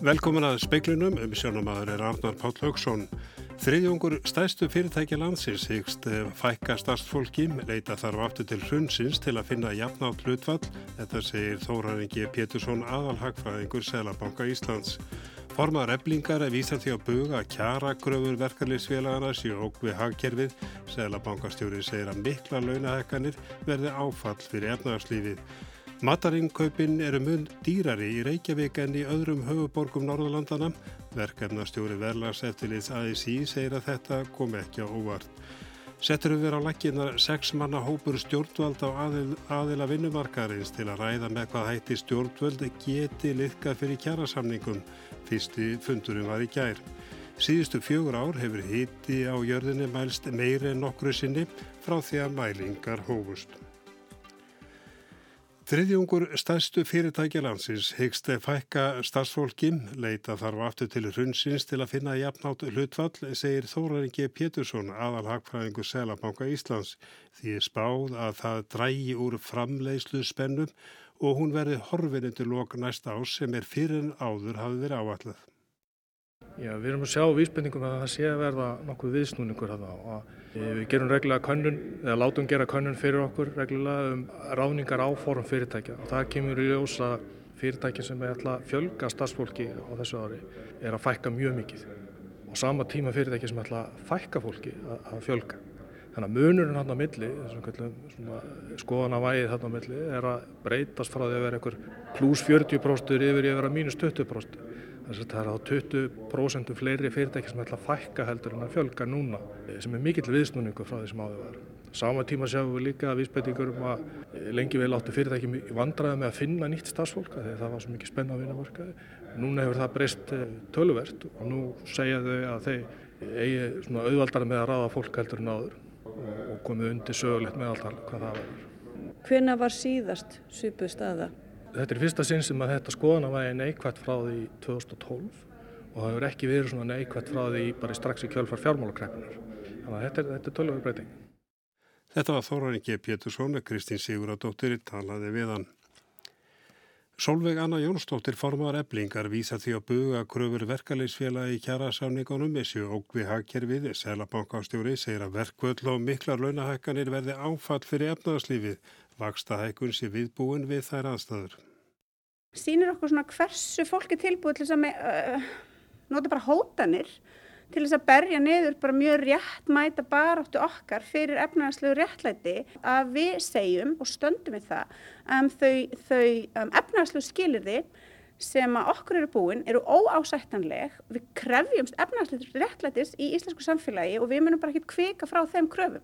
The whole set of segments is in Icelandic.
Velkomin að speiklinum, um sjónamaður er Arnar Páll Haugsson. Þriðjungur stæstu fyrirtækja landsins hyggst fækka starfsfólki, leita þarf aftur til hrunsins til að finna jafnátt hlutvall. Þetta segir Þóraringi Pétursson aðalhagfræðingur Selabanka Íslands. Formar eblingar er vísað því að buga kjara gröfur verkarleysfélagana séu óg við hagkerfið. Selabankastjóri segir að mikla launahekkanir verði áfall fyrir efnarslífið. Matarinkaupin eru mun dýrari í Reykjavík en í öðrum höfuborgum Norðalandana. Verkefnastjóri Verlars eftirlits AISI segir að þetta kom ekki á óvart. Settur við vera á lakkinar sex manna hópur stjórnvald á aðil, aðila vinnumarkarins til að ræða með hvað hætti stjórnvald geti liðkað fyrir kjærasamningum. Fyrsti fundurum var í gær. Síðustu fjögur ár hefur hitti á jörðinni mælst meiri en nokkru sinni frá því að mælingar hófust. Þriðjungur stærstu fyrirtækja landsins hyggst fækka starfsfólki, leita þarf aftur til hrunsins til að finna jafnátt hlutfall, segir Þóraringi Pétursson, aðalhagfræðingu Selabanka Íslands. Því spáð að það drægi úr framleiðslu spennum og hún verði horfinundir lok næsta ás sem er fyrir en áður hafi verið áallað. Já, við erum að sjá vísbendingum að það sé að verða nokkuð viðsnúningur að það og við gerum reglulega könnun eða látum gera könnun fyrir okkur reglulega um ráningar áform fyrirtækja og það kemur í ljós að fyrirtæki sem er alltaf fjölga starfsfólki á þessu ári er að fækka mjög mikið og sama tíma fyrirtæki sem er alltaf fækka fólki að, að fjölga. Þannig að munurinn hann á milli, skoðanavægið hann á milli, er að breytast frá því að vera einhver pluss 40% yfir í að mínus 20%. Það er á 20% fleiri fyrirtæki sem ætla að fækka heldur en að fjölga núna sem er mikill viðsnúningu frá því sem áður var. Sama tíma sjáum við líka vísbendingur um að lengi vel áttu fyrirtæki vandraði með að finna nýtt starfsfólk þegar það var svo mikið spenna að vinna vorkaði. Núna hefur það breyst eh, töluvert og nú segja þau að þeir eigi auðvaldar með að ráða fólk heldur en áður og komið undir sögulegt meðaltal hvað það var. Hvena var síðast svipuð staða? Þetta er fyrsta sinn sem að þetta skoðanavægi neikvægt frá því 2012 og það hefur ekki verið svona neikvægt frá því bara strax í kjölfar fjármálakreppunar. Þannig að þetta er, er tölvöðu breyting. Þetta var Þóraringi Pétursson, Kristín Siguradóttir talaði við hann. Solveig Anna Jónsdóttir formar eblingar vísa því að buga kröfur verkaleysfélagi í kjara samningunum þessu ógvi hagkerfið. Sælabankastjóri segir að verkvöld og miklar launahækkanir verði áfall fyrir efnaðarslífið. Vaksta hækkun sé viðbúin við þær aðstæður. Sýnir okkur svona hversu fólki tilbúið til þess að uh, nota bara hótanir til þess að berja niður bara mjög réttmæta baráttu okkar fyrir efnarslegu réttlæti að við segjum og stöndum við það um, þau, þau um, efnarslegu skilirði sem að okkur eru búin eru óásættanleg við krefjumst efnarslegu réttlætis í íslensku samfélagi og við munum bara ekki kvika frá þeim kröfum.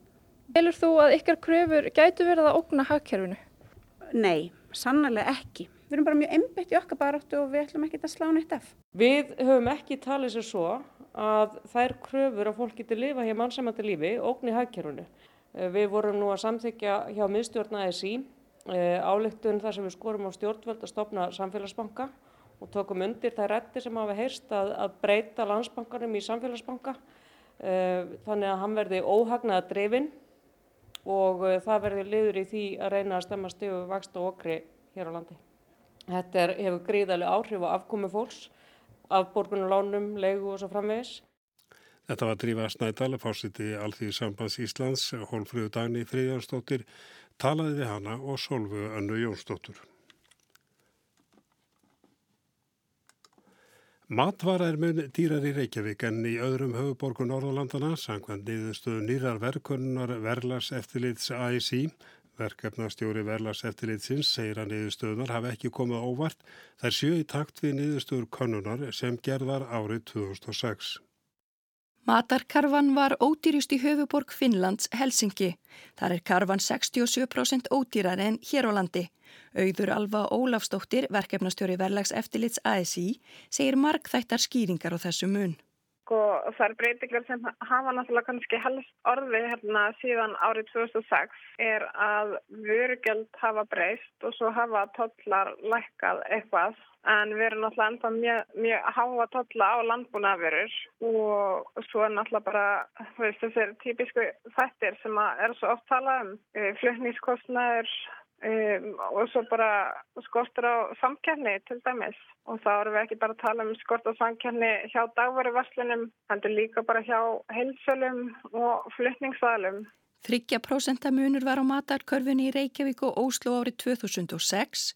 Velur þú að ykkar kröfur gætu verið að okna hagkerfinu? Nei, sannlega ekki. Við erum bara mjög einbætt í okkar baráttu og við ætlum ekki að slá neitt af. Við höfum ekki talið sér svo að þær kröfur að fólk getur lifa hér mannsamandi lífi ógni hagkerfunu. Eh, við vorum nú að samþykja hjá miðstjórn ASI eh, áleiktun þar sem við skorum á stjórnvöld að stopna samfélagsbanka og tókum undir þær rétti sem hafa heyrst að, að breyta landsbankanum í samfélagsbanka eh, þannig að hann verði óhagnaða drefin og það verði liður í því að reyna að stemma stöfu vaksta og okri hér á landi. Þetta er, hefur gríðarlega áhrif á afkomi fólks afborgunulánum, leigu og svo framvegis. Þetta var Drífa Snædal, fórsiti Alþýði sambands Íslands, Hólfröðu Dagni Fríðjónsdóttir, talaði við hana og Solvu Önnu Jónsdóttur. Matvara er mun dýrar í Reykjavík en í öðrum höfuborgun Norðalandana, sangvann niðurstöðu nýrar verkunnar Verlas eftirlits AIC, Verkefnastjóri Verlas eftirlitsins segir að niðurstöðunar hafi ekki komið óvart þær sjö í takt við niðurstöður konunar sem gerðar árið 2006. Matarkarfan var ódýrjust í höfuborg Finnlands Helsingi. Þar er karfan 67% ódýrar en hér á landi. Auður Alva Ólafstóttir, verkefnastjóri Verlags eftirlits ASI, segir markþættar skýringar á þessu mun sko þær breytingar sem hafa náttúrulega kannski helst orði hérna síðan árið 2006 er að vörugjöld hafa breyst og svo hafa tollar lækkað eitthvað. En við erum náttúrulega ennþá mjög, mjög háa tolla á landbúnaverur og svo er náttúrulega bara veist, þessir típisku þættir sem er svo oft talað um flutnískostnaður um, og svo bara skortur á samkjarni til dæmis og þá erum við ekki bara að tala um skort á samkjarni hjá dagvaruvarslunum, hendur líka bara hjá heilsölum og flytningsvalum. 30% munur var á matarkörfunni í Reykjavík og Óslo árið 2006,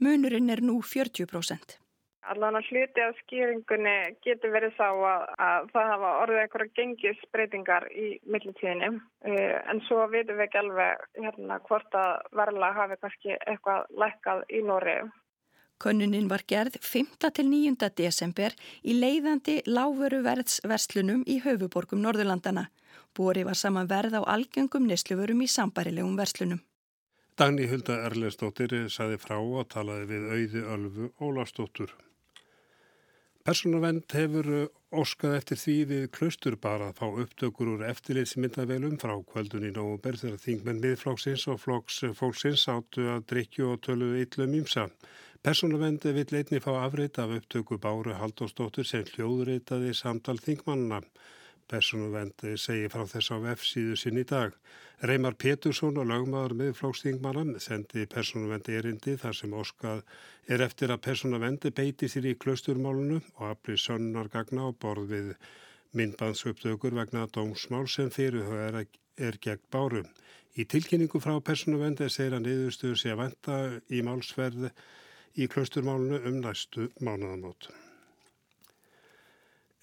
munurinn er nú 40%. Allan að hluti af skýringunni getur verið sá að, að það hafa orðið einhverja gengisbreytingar í millitíðinni uh, en svo veitum við ekki alveg hérna, hvort að verla hafi kannski eitthvað lækkað í Nóri. Könnunin var gerð 5. til 9. desember í leiðandi láföruverðsverslunum í höfuborgum Norðurlandana. Bóri var saman verð á algjöngum nesluvörum í sambarilegum verslunum. Dagni Hulda Erleðsdóttir saði frá og talaði við auði Ölfu Ólafsdóttur. Personavend hefur uh, óskað eftir því við klaustur bara að fá upptökur úr eftirlitsmyndavelum frá kvöldun í nógumber þegar þingmenn miðflóksins og flóks fólksins áttu að drikju og töluðu yllum ímsa. Personavend vil einni fá afreit af upptöku Báru Haldósdóttur sem hljóðreitaði samtal þingmannana. Personuvendi segi frá þess á F-síðu sinn í dag. Reymar Petursson og lögmaður með flókstingmannan sendi Personuvendi erindi þar sem óskað er eftir að Personuvendi beiti sér í klausturmálunu og aflið sönnargagna og borð við myndbansuptökur vegna dómsmál sem fyrir þau er, er gegn bárum. Í tilkynningu frá Personuvendi segir að niðurstuður sé að venda í málsverð í klausturmálunu um næstu mánuðamót.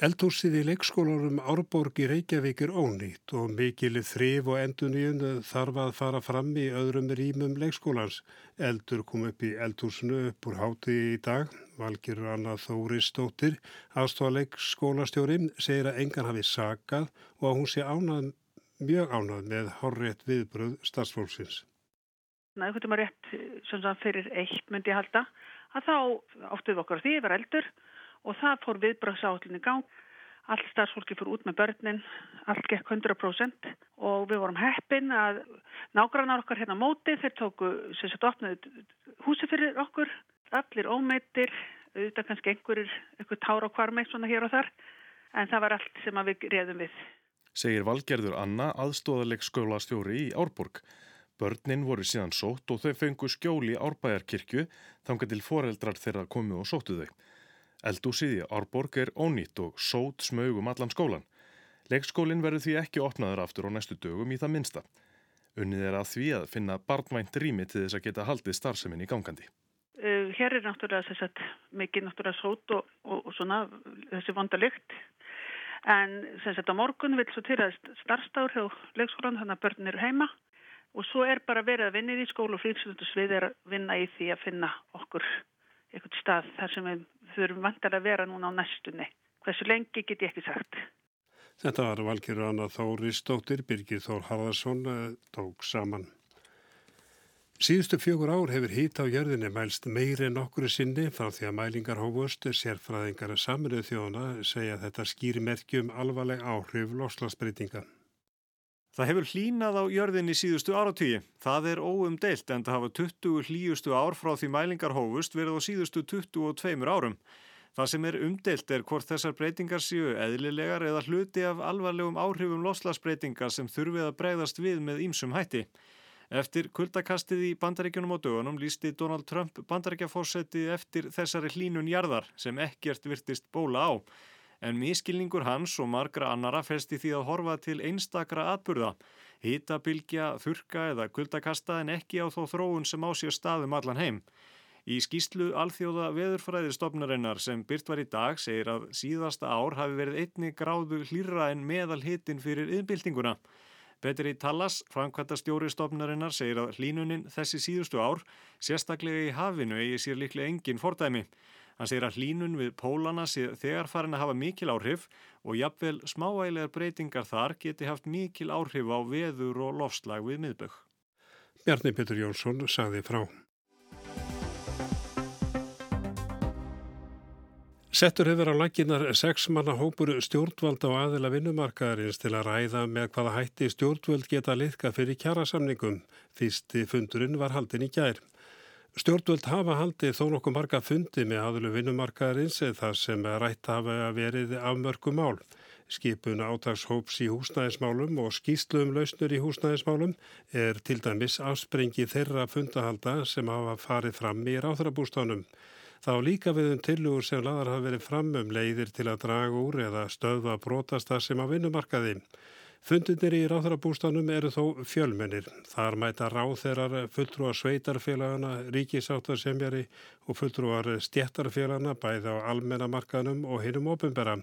Eldhúsið í leikskólarum Árborg í Reykjavík er ónýtt og mikilið þrif og enduníun þarf að fara fram í öðrum rýmum leikskólans. Eldur kom upp í eldhúsinu upp úr háti í dag. Valgir Anna Þóristóttir, aðstofaleikskólastjóri, segir að engan hafi sakað og að hún sé ánað, mjög ánað með horrið viðbröð starfsfólksins. Það er hvernig maður rétt fyrir eitt myndi halda að þá óttuð okkar því yfir eldur og það fór viðbröðsállin í gang. Allt starfsfólki fór út með börnin, allt gekk 100% og við vorum heppin að nágrannar okkar hérna móti þeir tóku sem sagt opnaði húsi fyrir okkur, allir ómeitir, auðvitað kannski einhverjir, einhver tára og kvarmeitt svona hér og þar en það var allt sem við reðum við. Segir Valgerður Anna aðstóðaleg skólastjóri í Árborg. Börnin voru síðan sótt og þau fengu skjóli Árbæjarkirkju þangar til foreldrar þeirra komu og sóttu þau. Eldúsið í Árborg er ónýtt og sót smaugum allan skólan. Leikskólinn verður því ekki opnaður aftur á næstu dögum í það minsta. Unnið er að því að finna barnvænt rými til þess að geta haldið starfseminn í gangandi. Uh, hér er náttúrulega þess að mikið náttúrulega sót og, og, og svona þessi vonda lykt. En sem sagt á morgun vil svo til að starfstáður hjá leikskólan þannig að börn eru heima og svo er bara verið að vinna í skólu og fríksundusvið er að vinna í því að finna okkur eitthvað stað þar sem við þurfum vantar að vera núna á næstunni. Hversu lengi get ég ekki sagt. Þetta var valgjörður Anna Þóri Stóttir, Birgir Þór Harðarsson eh, tók saman. Síðustu fjögur ár hefur hýtt á jörðinni mælst meiri en okkur sinni frá því að mælingar hófust sérfræðingar saminuð þjóðana segja þetta skýri merkjum alvarleg áhrif loslasbreytinga. Það hefur hlínað á jörðinni síðustu áratígi. Það er óumdeilt en það hafa 20 hlýjustu ár frá því mælingar hófust verið á síðustu 22 árum. Það sem er umdeilt er hvort þessar breytingar séu eðlilegar eða hluti af alvarlegum áhrifum loslasbreytingar sem þurfið að breyðast við með ímsum hætti. Eftir kuldakastið í bandaríkjunum á dögunum lísti Donald Trump bandaríkjafósetti eftir þessari hlínun jarðar sem ekkert virtist bóla á en miskilningur hans og margra annara festi því að horfa til einstakra atburða, hýtabilgja, þurka eða kuldakasta en ekki á þó þróun sem á sér staðum allan heim. Í skýslu alþjóða veðurfræðistofnarinnar sem byrt var í dag segir að síðasta ár hafi verið einni gráðu hlýra en meðal hitin fyrir yðnbyltinguna. Betri Tallas, framkvæmta stjóri stofnarinnar, segir að hlínunin þessi síðustu ár, sérstaklega í hafinu, eigi sér líklega engin fordæmi. Hann segir að hlínun við pólana sé þegar farin að hafa mikil áhrif og jafnvel smáægilegar breytingar þar geti haft mikil áhrif á veður og lofslag við miðbögg. Bjarni Petur Jónsson sagði frá. Settur hefur á laginnar sex manna hópur stjórnvald á aðila vinnumarkaðarins til að ræða með hvaða hætti stjórnvald geta liðka fyrir kjærasamningum. Fyrsti fundurinn var haldin í gær. Stjórnvöld hafa haldið þó nokkuð marga fundi með aðlu vinnumarkaðarins þar sem rætt hafa verið af mörgum mál. Skipun átagshóps í húsnæðismálum og skýstlum lausnur í húsnæðismálum er til dæmis afsprengi þeirra fundahalda sem hafa farið fram í ráþrabústanum. Þá líka við um tillugur sem laðar hafa verið fram um leiðir til að draga úr eða stöðva brotasta sem að vinnumarkaði. Fundinir í ráþrabústanum eru þó fjölmennir. Þar mæta ráþeirar fulltrúar sveitarfélagana, ríkisáttarsemjari og fulltrúar stjættarfélagana bæði á almennamarkaðnum og hinnum ofinbera.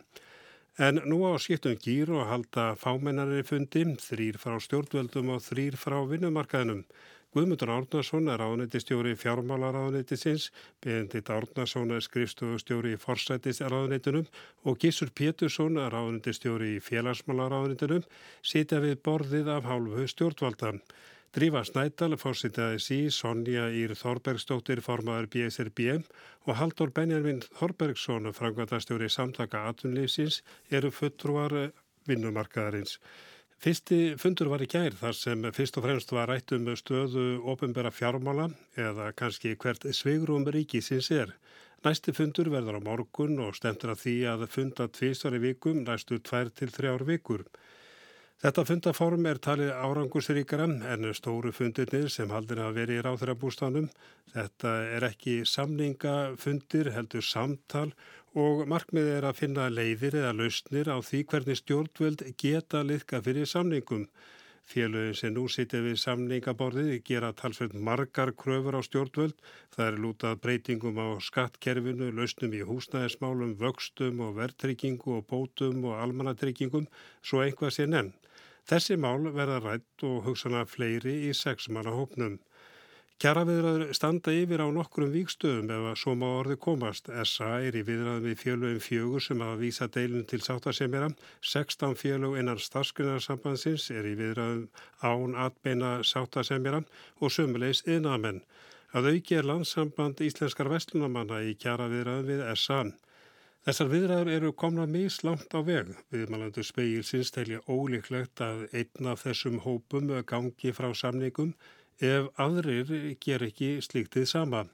En nú á skiptum gýr og halda fámennari fundi, þrýr frá stjórnveldum og þrýr frá vinnumarkaðinum. Guðmundur Árnarsson er ráðnættistjóri fjármálaráðnættisins, Bendit Árnarsson er skrifstofustjóri í forsættisráðnættinum og Gísur Pétursson er ráðnættistjóri í félagsmálaráðnættinum, sitja við borðið af hálfu stjórnvaldan. Drífa Snædal, fórsitaði sí, Sonja Ír Þorbergsdóttir, formaður BSRB og Haldur Benjamin Þorbergsson, frangvandastjóri samtaka atunlýfsins, eru fulltrúar vinnumarkaðarins. Fyrsti fundur var í gær þar sem fyrst og fremst var rætt um stöðu ofinbæra fjármála eða kannski hvert sveigrum ríkisins er. Næsti fundur verður á morgun og stemtur að því að funda tvísar í vikum næstu tvær til þrjár vikur. Þetta fundaform er talið árangusríkara en stóru fundirnir sem haldir að veri í ráþurabústanum. Þetta er ekki samningafundir, heldur samtal og markmið er að finna leiðir eða lausnir á því hvernig stjórnvöld geta liðka fyrir samningum. Félögin sem nú sitja við samningaborðið gera talsveit margar kröfur á stjórnvöld. Það er lútað breytingum á skattkerfinu, lausnum í húsnæðismálum, vöxtum og verðtryggingu og bótum og almannatryggingum, svo einhvað sé nefn. Þessi mál verða rætt og hugsanar fleiri í sexmanna hópnum. Kjaraviðraður standa yfir á nokkrum víkstöðum ef að svo má orði komast. SA er í viðraðum við fjölögum fjögur sem hafa vísa deilin til sáttasemjara. 16 fjölög innan starfsgrunarsambandsins er í viðraðum án atbeina sáttasemjara og sömulegis yðnamenn. Að auki er landsamband íslenskar vestlunamanna í kjaraviðraðum við SA. Þessar viðræður eru komna mislangt á veg. Viðmælandu speilsins telja ólíklegt að einn af þessum hópum gangi frá samningum ef aðrir ger ekki slíktið sama.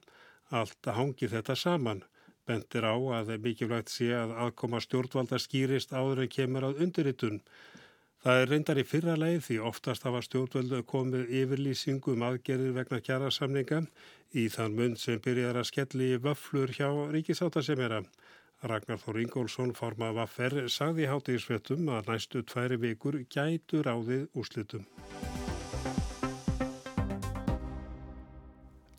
Allt hangi þetta saman. Bentir á að mikilvægt sé að aðkoma stjórnvalda skýrist áður en kemur að undirritun. Það er reyndar í fyrra leið því oftast hafa stjórnvöldu komið yfirlýsingu um aðgerðir vegna kjærasamninga í þann mun sem byrjar að skelli vöflur hjá ríkisáttasemjara. Ragnar Þór Ingólfsson formað vaffer sagði hátíðisvettum að næstu tværi vikur gætu ráðið úslitum.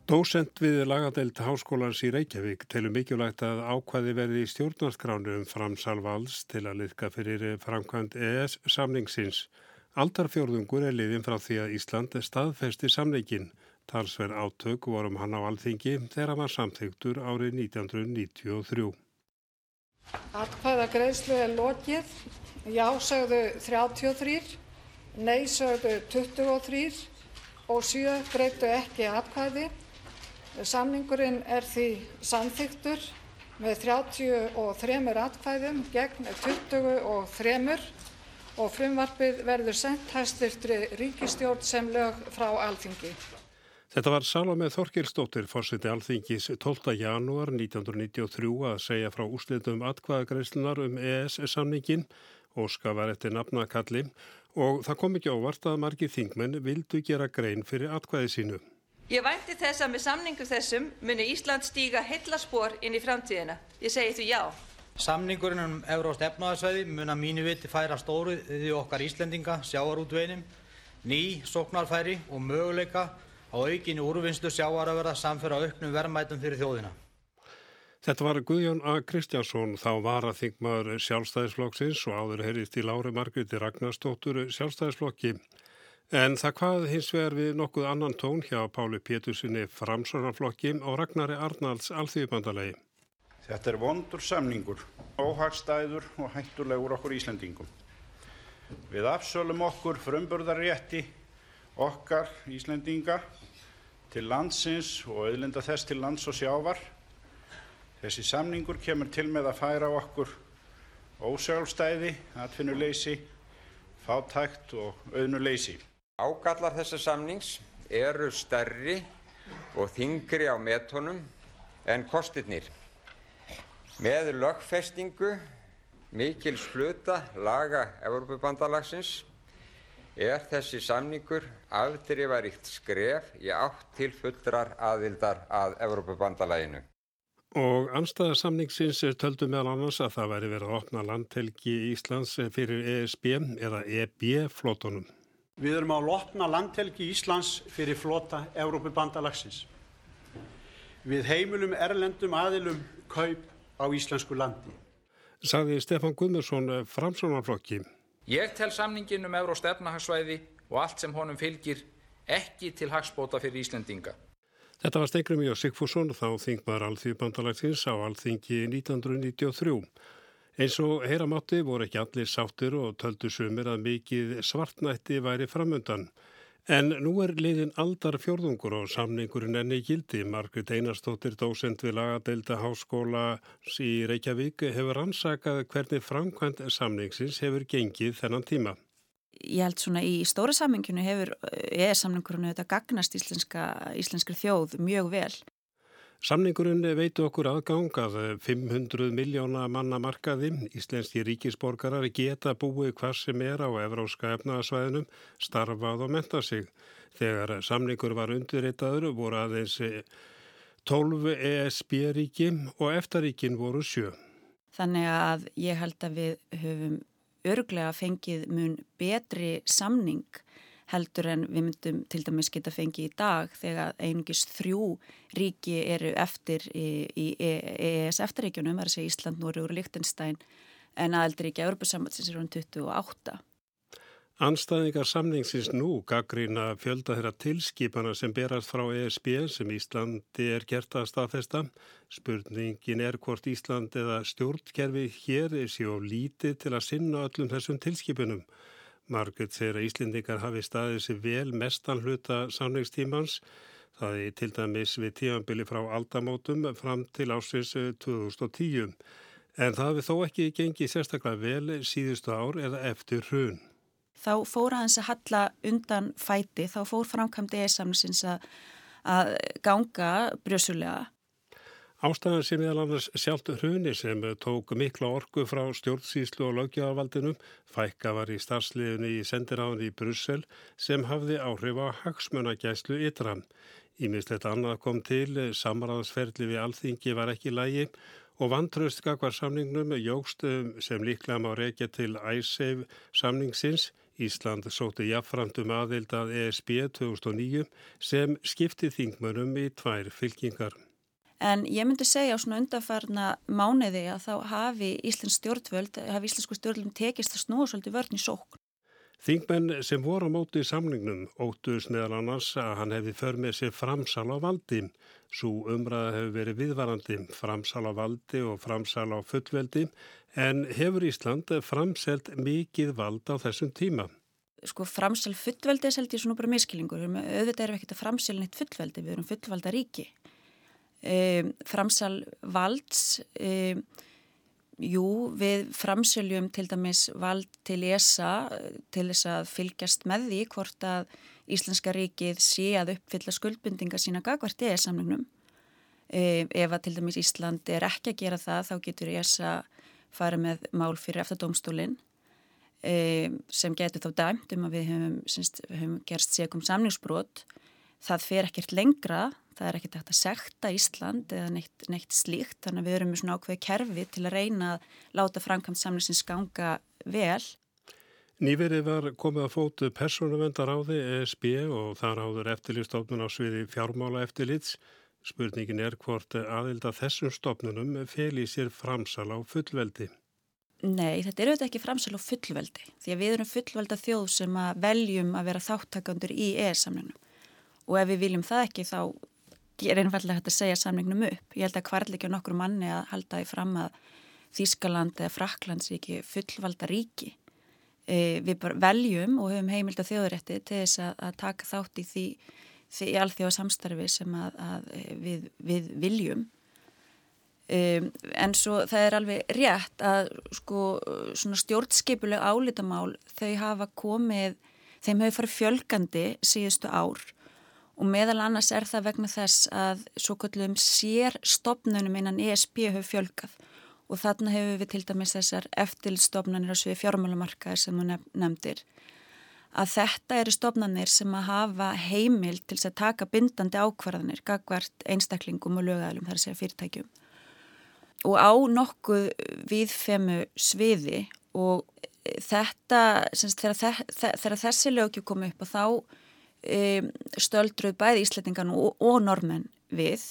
Dósent við lagadelt háskólans í Reykjavík telur mikilvægt að ákvaði verði í stjórnarskránu um framsalvals til að liðka fyrir framkvæmt ES samningsins. Aldarfjörðungur er liðin frá því að Ísland staðfesti samningin. Talsverð átök vorum hann á alþingi þegar hann var samþygtur árið 1993. Atkvæða greiðslu er lokið. Já sögðu 33, nei sögðu 23 og 7 greittu ekki atkvæði. Samningurinn er því samþyktur með 33 atkvæðum gegn 23 og frumvarpið verður sendt hæstvirtri ríkistjórn sem lög frá alþingi. Þetta var Salome Þorkilsdóttir, fórsiti alþingis 12. janúar 1993 að segja frá úslitum atkvæðagreislunar um ES-samningin, Óska var eftir nafnakalli og það kom ekki óvart að margi þingmenn vildu gera grein fyrir atkvæði sínu. Ég vænti þess að með samningu þessum muni Ísland stíga hellaspor inn í framtíðina. Ég segi því já. Samningurinn um Euróst efnaðarsvæði mun að mínu viti færa stóru því okkar Íslendinga sjáarútveinum, ný sóknarfæri og möguleika á aukinni úrvinnslu sjáaröverða samfyrir á auknum verðmætum fyrir þjóðina. Þetta var Guðjón A. Kristjánsson, þá var að þingmaður sjálfstæðisflokksins og áður heyrist í Lári Margreti Ragnarstóttur sjálfstæðisflokki. En það hvað hins vegar við nokkuð annan tón hjá Páli Pétursinni framsvonarflokki og Ragnari Arnalds alþýðubandalegi. Þetta er vondur samningur, óhagstæður og hættulegur okkur Íslandingum. Við afsölum okkur frumburðarrétti okkar Íslandinga til landsins og auðlinda þess til lands og sjávar. Þessi samningur kemur til með að færa okkur ósjálfstæði, atvinnuleysi, fátækt og auðnuleysi. Ágallar þessa samnings eru stærri og þingri á metónum en kostirnir. Með lögfestingu mikils hluta laga Evrópubandalagsins er þessi samningur afdrifaríkt skref í átt til fullrar aðildar að Evrópubandalaginu. Og anstæða samningsins töldu meðal annars að það væri verið að opna landhelgi Íslands fyrir ESB eða EB-flótonum. Við erum á að opna landhelgi Íslands fyrir flóta Evrópubandalagsins. Við heimilum erlendum aðilum kaup á íslensku landi. Saði Stefan Guðmursson framsónarflokki. Ég tel samningin um Euróst efnahagsvæði og allt sem honum fylgir ekki til hagspóta fyrir Íslendinga. Þetta var Steingrum Jó Sigfússon þá þingmaður alþýðbandalagsins á alþingi 1993. Eins og heyramátti voru ekki allir sáttir og töldu sumir að mikið svartnætti væri framöndan. En nú er liðin aldar fjórðungur og samningurinn enni gildi. Margrit Einarstóttir, dósend við lagadeilda háskóla í Reykjavík, hefur ansakað hvernig framkvæmt samningsins hefur gengið þennan tíma. Ég held svona í stóra saminginu hefur EES-samningurinn auðvitað gagnast íslenska, íslenskri þjóð mjög vel. Samningurinn veitu okkur aðgang að 500 miljóna manna markaði. Íslenski ríkisborgarar geta búið hvað sem er á evróska efnaðasvæðinum, starfað og menta sig. Þegar samningur var undirreitaður voru aðeins 12 ESB-ríki og eftaríkin voru sjö. Þannig að ég held að við höfum örglega fengið mun betri samning heldur en við myndum til dæmis geta fengið í dag þegar einungis þrjú ríki eru eftir í, í EES eftirríkjunum, það er að segja Ísland, Núri og Líktenstein en aðeldríkja Europasamhansins er hún 28. Anstæðingar samningsins nú gaggrína fjölda þeirra tilskipana sem berast frá ESB sem Íslandi er gert að staðfesta. Spurningin er hvort Ísland eða stjórnkerfi hér er sér lítið til að sinna öllum þessum tilskipunum. Margrit segir að Íslendingar hafi staðið sér vel mestan hluta samningstímans. Það er til dæmis við tíanbili frá aldamótum fram til ásins 2010. En það hefur þó ekki gengið sérstaklega vel síðustu ár eða eftir hrun. Þá fór aðeins að halla undan fæti, þá fór framkvæmdi e-samnisins að ganga brjössulega. Ástæðan sem meðal annars sjálft hruni sem tók mikla orku frá stjórnsýslu og löggjafaldinum fækka var í starfsliðinu í sendiráðinu í Brussel sem hafði áhrif á hagsmunagæslu ytra. Ímislegt annað kom til, samræðsferðli við alþingi var ekki lægi og vantraust skakvar samningnum jógst sem líklega má reykja til æsseif samningsins. Ísland sóti jafnframt um aðild að ESB 2009 sem skipti þingmönum í tvær fylkingar. En ég myndi segja á svona undarfarna mánuði að þá hafi Íslands stjórnvöld, hafi Íslensku stjórnvöld tekist að snúa svolítið vörn í sókn. Þingmenn sem voru á móti í samningnum óttuðs meðal annars að hann hefði för með sér framsal á valdi. Svo umræða hefur verið viðvarandi, framsal á valdi og framsal á fullveldi en hefur Ísland framselt mikið vald á þessum tíma. Sko framsal fullveldi er seltið svona bara miskilingur. Auðvitað erum við ekkert að framsal neitt fullveldi, við erum fullvalda ríki. Um, framsal valds... Um, Jú, við framsöljum til dæmis vald til ESA til þess að fylgjast með því hvort að Íslenska ríkið sé að uppfylla skuldbundinga sína gagvart ESA-samningnum. Ef að til dæmis Ísland er ekki að gera það þá getur ESA farið með mál fyrir eftadómstólinn sem getur þá dæmt um að við höfum, syns, höfum gerst segum samningsbrot. Það fer ekkert lengra Það er ekkert hægt að sekta Ísland eða neitt, neitt slíkt þannig að við erum með svona ákveði kerfi til að reyna að láta framkvæmt samlingsins ganga vel. Nýverið var komið að fótu persónuvendar á því ESB og þar áður eftirlýstofnun á sviði fjármála eftirlýts. Spurningin er hvort aðilda þessum stofnunum fel í sér framsal á fullveldi. Nei, þetta er auðvitað ekki framsal á fullveldi því að við erum fullvelda þjóð sem að veljum að vera þáttakandur í ES-samlunum og ef við viljum það ekki þá er einfallega hægt að segja samningnum upp. Ég held að hvarl ekki á nokkru manni að halda því fram að Þískaland eða Frakland sé ekki fullvalda ríki. E, við bara veljum og höfum heimild að þjóðurétti til þess að, að taka þátt í því, því alþjóða samstarfi sem að, að við, við viljum. E, en svo það er alveg rétt að sko stjórnskipuleg álitamál þau hafa komið, þeim hefur farið fjölgandi síðustu ár og meðal annars er það vegna þess að svo kallum sér stopnunum innan ESB hefur fjölgað. Og þarna hefur við til dæmis þessar eftirlstofnanir á svið fjármálumarkaði sem þú nefndir. Að þetta eru stofnanir sem að hafa heimil til að taka bindandi ákvarðanir gagvart einstaklingum og lögæðalum þar að segja fyrirtækjum. Og á nokkuð viðfemu sviði og þetta, þegar, þessi lögju kom upp og þá um, stöldruð bæði Íslandingan og, og normenn við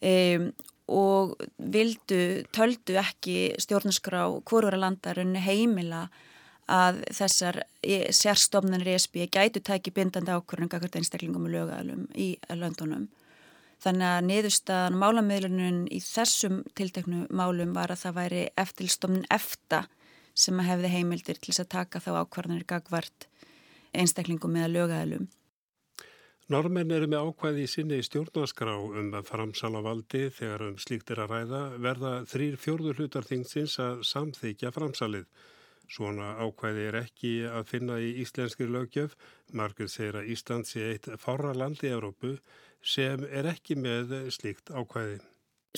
um, og vildu, töldu ekki stjórnarskrá hvorura landarunni heimila að þessar sérstofnanir ESB gætu tæki bindandi ákvörðunum akkord einstaklingum og lögæðalum í löndunum. Þannig að niðurstaðan málamiðlunum í þessum tilteknu málum var að það væri eftirstofnun efta sem að hefði heimildir til þess að taka þá ákvarðanir gagvart einstaklingum eða lögæðalum. Normenn eru með ákvæði í sinni stjórnarskrá um að framsala valdi þegar um slíkt er að ræða verða þrýr fjórður hlutar þingsins að samþykja framsalið. Svona ákvæði er ekki að finna í íslenskir lögjöf. Margur segir að Ísland sé eitt fára land í Európu sem er ekki með slíkt ákvæði.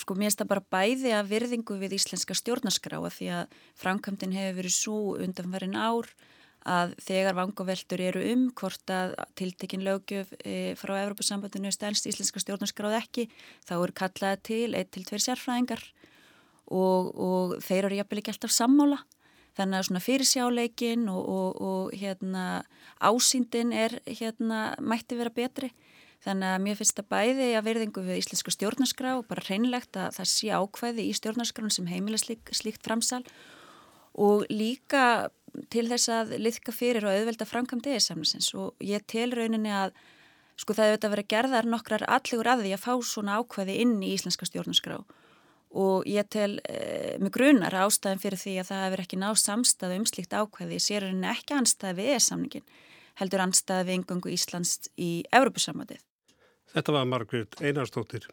Sko mér það bara bæði að virðingu við íslenska stjórnarskráa því að framkvæmdinn hefur verið svo undanverðin ár að þegar vangaveltur eru um hvort að tiltekin lögjöf e, frá Evropasambandinu stælst íslenska stjórnarskráð ekki, þá eru kallaði til eitt til tveir sérfræðingar og, og þeir eru jafnvel ekki alltaf sammála. Þannig að svona fyrirsjáleikin og, og, og hérna, ásýndin er hérna, mætti vera betri. Þannig að mér finnst það bæði að verðingu við íslenska stjórnarskrá og bara hreinlegt að það sé ákvæði í stjórnarskránu sem heimila slík, slíkt framsal og líka til þess að liðka fyrir og auðvelda framkvæmd eðisamlisins og ég tel rauninni að sko það hefur verið gerðar nokkrar allegur að því að fá svona ákvæði inn í íslenska stjórnarskrá og ég tel e, með grunar ástæðin fyrir því að það hefur ekki náð samstæðu um slíkt ákvæði sér rauninni ekki anstæði við eðisamlingin heldur anstæði við engangu Íslands í Európusammatið. Þetta var Margrit Einarstóttir.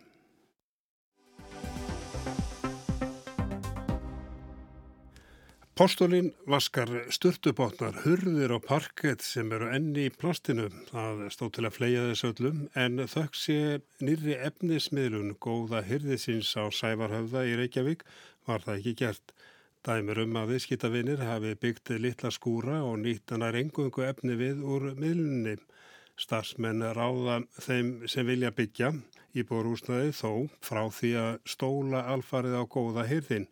Postolín vaskar sturtubotnar, hurðir og parkett sem eru enni í plastinu. Það stóð til að fleia þess öllum en þökk sé nýri efnismiðlun góða hyrðisins á Sævarhöfða í Reykjavík var það ekki gert. Dæmur um að viðskiptavinir hafi byggt litla skúra og nýttanar engungu efni við úr miðlunni. Starsmenn ráða þeim sem vilja byggja í borúsnaði þó frá því að stóla alfarið á góða hyrðin.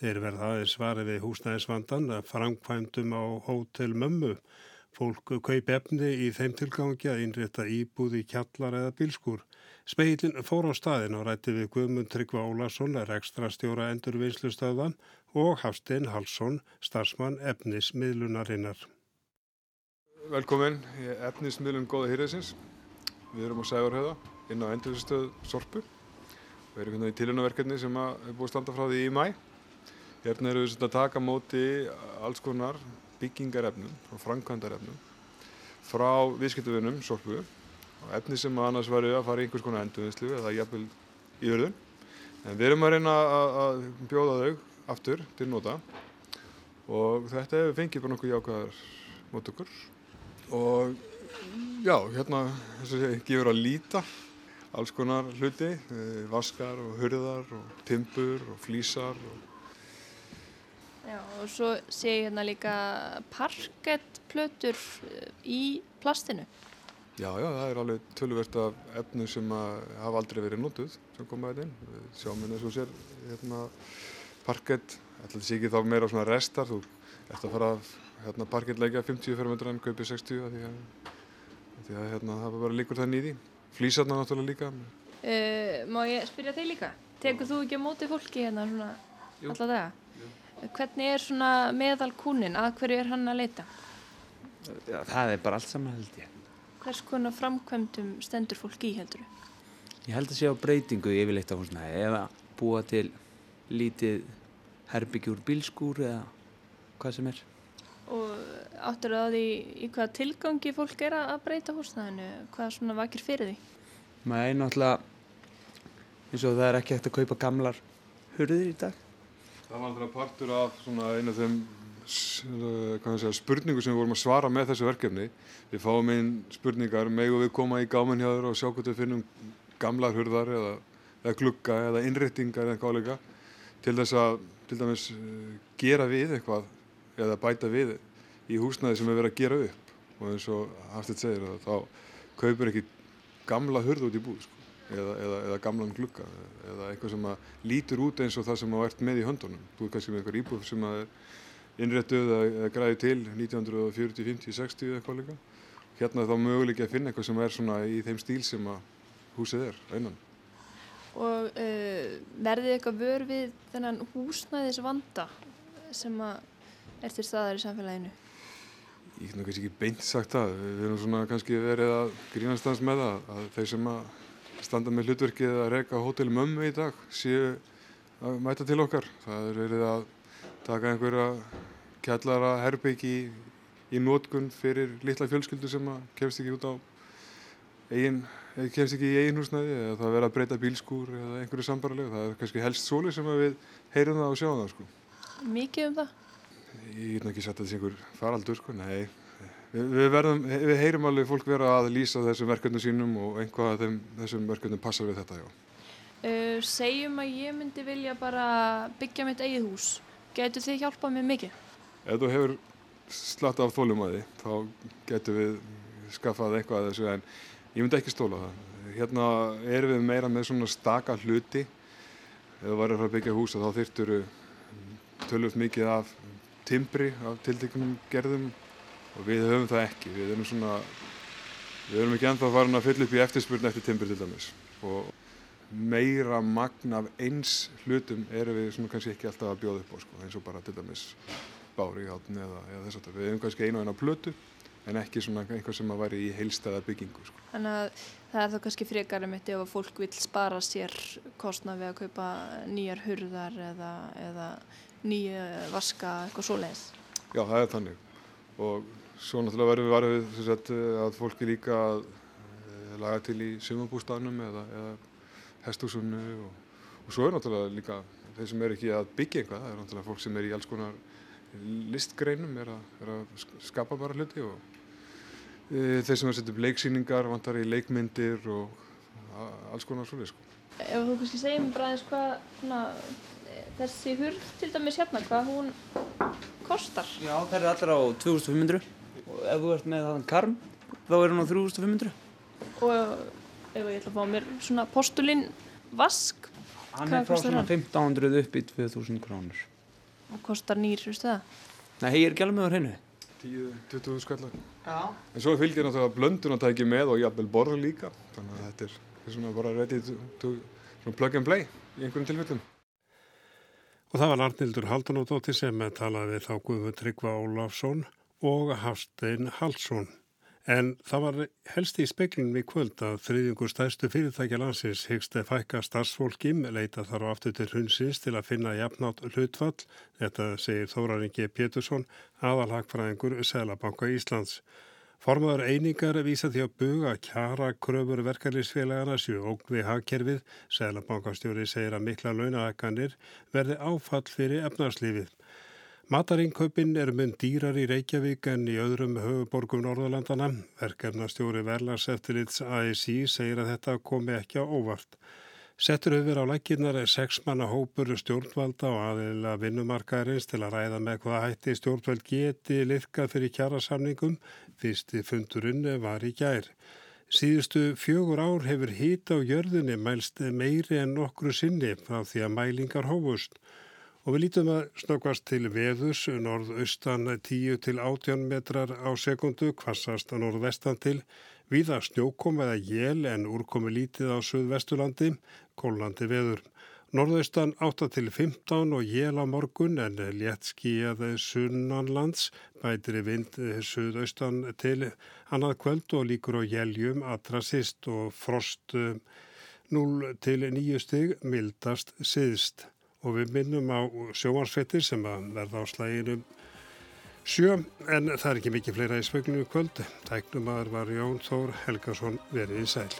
Þeir verða aðeins svarið við húsnæðisvandan að framkvæmdum á hótel mömmu. Fólk kaup efni í þeim tilgangi að innrétta íbúði kjallar eða bilskur. Speilin fór á staðin og rætti við Guðmund Tryggva Ólason, er ekstra stjóra endurvinnslustöðan og Hafstein Halsson, starfsmann efnismiðlunarinnar. Velkomin í efnismiðlun Góða Hýrðisins. Við erum á Sævarhauða inn á endurvinnslustöð Sorpu. Við erum hérna í tilhjónaverkefni sem er búið að standa frá því í mæ. Hérna eru við að taka móti alls konar byggingarefnum og framkvæmdarefnum frá viðskiptuvinum, sorpu og efni sem annars væri að fara í einhvers konar endurvinnslu eða jafnvel í örðun. En við erum að reyna að bjóða þau aftur til nota og þetta hefur fengið bara nokkuð jákvæðar mótökur og já, hérna þess að ég gefur að líta alls konar hluti, eh, vaskar og hurðar og timpur og flísar og Já, og svo sé ég hérna líka parkettplötur eh, í plastinu. Já, já, það er alveg tölvert af efnu sem hafa aldrei verið notuð sem komaði inn. Við sjáum hérna svo sér hérna, parkett, ætlaði sé ekki þá meira svona restar, þú ert að fara hérna, parkettleika 50 fermetrar en kaupið 60 því að, því að hérna, það var bara líkur það nýði. Flýsarna náttúrulega líka. Uh, má ég spyrja þig líka? Tegur þú ekki á móti fólki hérna svona alltaf það? Hvernig er svona meðal kúnin? Að hverju er hann að leita? Já, það er bara allt saman held ég. Hvers konar framkvæmdum stendur fólk í heldur? Ég held að sé á breytingu yfirleitt á húsnæði eða búa til lítið herbyggjur bílskúr eða hvað sem er. Og áttur það í, í hvað tilgangi fólk er að breyta húsnæðinu? Hvað svona vakir fyrir því? Nei, náttúrulega eins og það er ekki hægt að kaupa gamlar hurðir í dag. Það var alltaf partur af einu af þeim segja, spurningu sem við vorum að svara með þessu verkefni. Við fáum einn spurningar, megu við koma í gáminn hjá þér og sjá hvort við finnum gamlar hurðar eða, eða glugga eða innréttingar eða eitthvað áleika til þess að til dæmis uh, gera við eitthvað eða bæta við í húsnæði sem er verið að gera upp og eins og Hafstætt segir þá kaupir ekki gamla hurð út í búð sko, eða, eða, eða gamlan glugga eða eitthvað sem lítur út eins og það sem á ert með í höndunum. Þú er kannski með eitthvað íbúð sem er innrættuð eða græði til 1940, 50, 60 eitthvað líka. Hérna er þá möguleik að finna eitthvað sem er svona í þeim stíl sem húsið er einan. Og uh, verðið eitthvað vör við þennan húsnæðis vanda sem er til staðar í samfélaginu? Ég get náttúrulega ekki beint sagt það. Við erum svona kannski verið að grínast aðeins með það að þeir sem að standa með hlutverkið að reyka hótel mömmu í dag séu að mæta til okkar. Það er verið að taka einhverja kjallara herbyggi í, í nótkunn fyrir litla fjölskyldu sem að kemst ekki út á eigin, kemst ekki í eigin húsnæði eða það verið að breyta bílskúr eða einhverju sambarlegu. Það er kannski helst sóli sem við heyrum það og sjáum það sko. Mikið um það? Ég get ekki sagt að það sé einhver faraldur sko, nei. Við, við, verðum, við heyrum alveg fólk vera að lýsa þessum verkefnum sínum og einhvað af þeim, þessum verkefnum passar við þetta, já. Uh, segjum að ég myndi vilja bara byggja mitt eigið hús. Getur þið hjálpað mér mikið? Ef þú hefur slatt af þólum að því, þá getur við skaffað eitthvað að þessu, en ég myndi ekki stóla það. Hérna erum við meira með svona staka hluti. Ef þú væri að fara að byggja hús, þá þyrtur tölvöld mikið af timbri af tiltekunum gerðum og við höfum það ekki. Við erum svona, við erum ekki ennþá farin að fylla upp í eftirspurn eftir timbri til dæmis og meira magn af eins hlutum erum við svona kannski ekki alltaf að bjóða upp á sko, eins og bara til dæmis bári hátni eða, eða þess að við hefum kannski einu og eina plötu en ekki svona einhvað sem að væri í heilstæða byggingu. Sko. Þannig að það er þá kannski frekar um þetta ef að fólk vil spara sér kostnað við að kaupa nýjar hurðar eða, eða nýja vaska eitthvað svo leiðis. Já, það er þannig og svo náttúrulega verðum við varfið sagt, að fólki líka að eh, laga til í sumabústafnum eða, eða hestúsunnu og, og svo er náttúrulega líka þeir sem er ekki að byggja einhvað, það er náttúrulega fólk sem er í alls konar listgreinum, er að, er að skapa bara hluti og e, þeir sem er að setja upp leiksýningar, vantar í leikmyndir og alls konar svolítið sko. Ef þú kannski segir mér bara eins hvað svona, þessi hurð til dæmis hérna, hvað hún kostar? Já, það er allir á 2500 og ef þú ert með þann karm þá er hún á 3500 Og ef ég ætla að fá mér svona postulinn vask Hann er frá svona 1500 upp í 2000 krónur. Og kostar nýr, veistu það? Nei, ég er alveg með á hreinu. 10-20 skallar. Já. En svo fylgir náttúrulega blöndunartæki með og jafnvel borð líka. Þannig að þetta er, er svona bara ready to, to plug and play í einhverjum tilfellum. Og það var Arnildur Haldunóttir sem talaði við þá Guðmund Tryggva Ólafsson og Hafstein Halsson. En það var helst í speklingum í kvöld að þriðjungur stærstu fyrirtækja landsins hyggst fækka starfsfólkim, leita þar á aftur til hundsins til að finna jafnátt hlutfall. Þetta segir Þóraringi Pétursson, aðalhagfræðingur Sælabanka Íslands. Formaður einingar vísa því að buga kjara kröfur verkefliðsfélagana séu ógn við hagkerfið. Sælabankastjóri segir að mikla launahækkanir verði áfall fyrir efnarslífið. Matarinkaupin er mun dýrar í Reykjavík en í öðrum höfuborgum Norðalandana. Verkefnastjóri Verlagseftilits ASI segir að þetta komi ekki á óvart. Settur hefur á lækinnar sexmanna hópur stjórnvalda og aðeila vinnumarkaðarins til að ræða með hvað hætti stjórnvald geti liðkað fyrir kjærasamningum. Fyrsti fundurinn var í gær. Síðustu fjögur ár hefur hýta á jörðinni mælst meiri en nokkru sinni frá því að mælingar hófust. Og við lítum að snöggvast til veðus, norðaustan 10 til 18 metrar á sekundu, kvassast að norðvestan til, viða snjókom eða jél en úrkomi lítið á suðvestulandi, kólandi veður. Norðaustan 8 til 15 og jél á morgun en létt skíjað sunnanlands, bætri vind suðaustan til annað kvöld og líkur á jéljum atrasist og frost 0 til 9 stig mildast siðst og við minnum á sjóansfettir sem að verða á slæginu sjö en það er ekki mikið fleira í sveglinu kvöld. Tæknumar var Jón Þór Helgason verið í sæl.